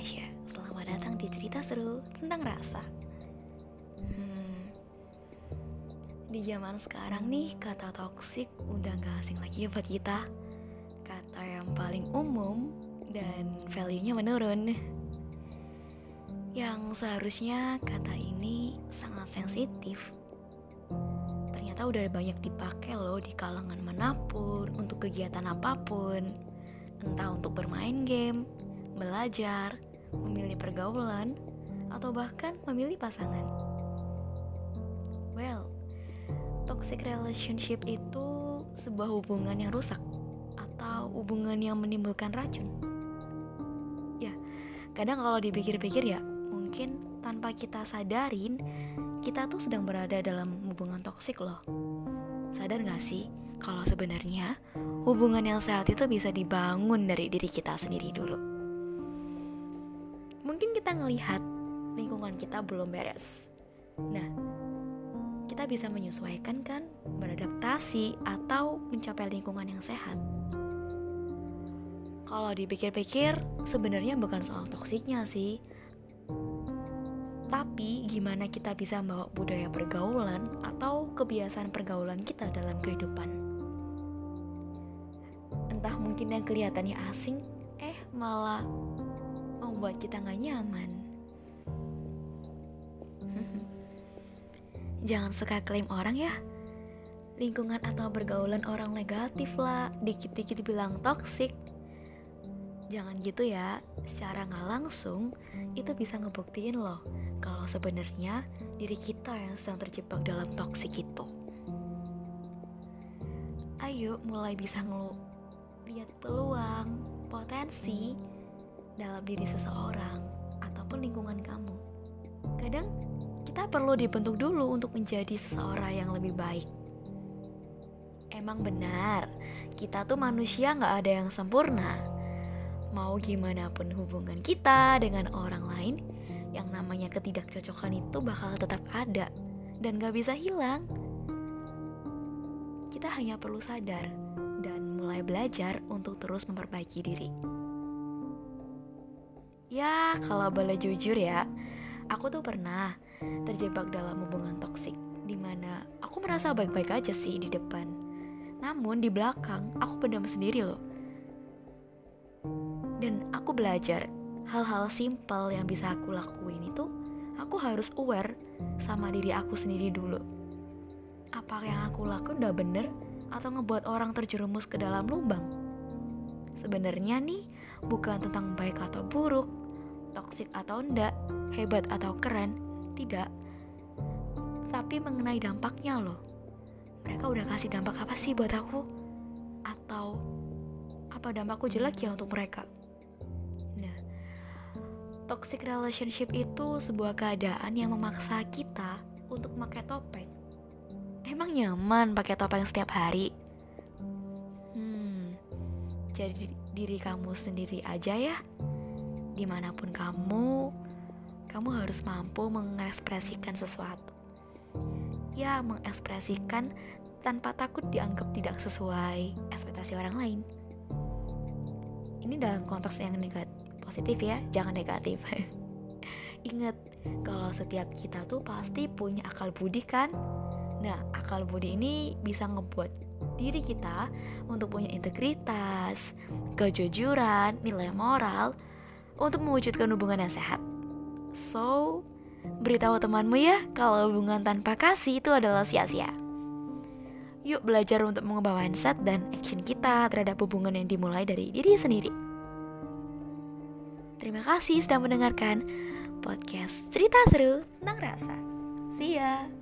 Tasya. Selamat datang di cerita seru tentang rasa. Hmm, di zaman sekarang nih, kata toksik udah gak asing lagi ya buat kita. Kata yang paling umum dan value-nya menurun. Yang seharusnya kata ini sangat sensitif. Ternyata udah banyak dipakai loh di kalangan mana pun, untuk kegiatan apa pun. Entah untuk bermain game, belajar, memilih pergaulan, atau bahkan memilih pasangan. Well, toxic relationship itu sebuah hubungan yang rusak atau hubungan yang menimbulkan racun. Ya, kadang kalau dipikir-pikir ya, mungkin tanpa kita sadarin, kita tuh sedang berada dalam hubungan toksik loh. Sadar gak sih kalau sebenarnya hubungan yang sehat itu bisa dibangun dari diri kita sendiri dulu? Kita ngelihat lingkungan kita belum beres. Nah, kita bisa menyesuaikan kan, beradaptasi atau mencapai lingkungan yang sehat. Kalau dipikir-pikir, sebenarnya bukan soal toksiknya sih. Tapi gimana kita bisa membawa budaya pergaulan atau kebiasaan pergaulan kita dalam kehidupan. Entah mungkin yang kelihatannya asing, eh malah membuat kita nggak nyaman. Jangan suka klaim orang ya. Lingkungan atau pergaulan orang negatif lah, dikit-dikit bilang toksik. Jangan gitu ya, secara nggak langsung itu bisa ngebuktiin loh kalau sebenarnya diri kita yang sedang terjebak dalam toksik itu. Ayo mulai bisa ngelu lihat peluang, potensi, dalam diri seseorang ataupun lingkungan kamu. Kadang kita perlu dibentuk dulu untuk menjadi seseorang yang lebih baik. Emang benar, kita tuh manusia nggak ada yang sempurna. Mau gimana pun hubungan kita dengan orang lain, yang namanya ketidakcocokan itu bakal tetap ada dan gak bisa hilang. Kita hanya perlu sadar dan mulai belajar untuk terus memperbaiki diri. Ya, kalau boleh jujur ya, aku tuh pernah terjebak dalam hubungan toksik di mana aku merasa baik-baik aja sih di depan. Namun di belakang aku pendam sendiri loh. Dan aku belajar hal-hal simpel yang bisa aku lakuin itu aku harus aware sama diri aku sendiri dulu. Apa yang aku lakuin udah bener atau ngebuat orang terjerumus ke dalam lubang? Sebenarnya nih bukan tentang baik atau buruk, toksik atau enggak, hebat atau keren, tidak. Tapi mengenai dampaknya loh. Mereka udah kasih dampak apa sih buat aku? Atau apa dampakku jelek ya untuk mereka? Nah, toxic relationship itu sebuah keadaan yang memaksa kita untuk pakai topeng. Emang nyaman pakai topeng setiap hari? Hmm, jadi diri kamu sendiri aja ya di mana pun kamu, kamu harus mampu mengekspresikan sesuatu. Ya, mengekspresikan tanpa takut dianggap tidak sesuai ekspektasi orang lain. Ini dalam konteks yang negatif, positif ya, jangan negatif. Ingat, kalau setiap kita tuh pasti punya akal budi kan? Nah, akal budi ini bisa ngebuat diri kita untuk punya integritas, kejujuran, nilai moral, untuk mewujudkan hubungan yang sehat. So, beritahu temanmu ya kalau hubungan tanpa kasih itu adalah sia-sia. Yuk belajar untuk mengubah mindset dan action kita terhadap hubungan yang dimulai dari diri sendiri. Terima kasih sudah mendengarkan podcast cerita seru tentang rasa. See ya!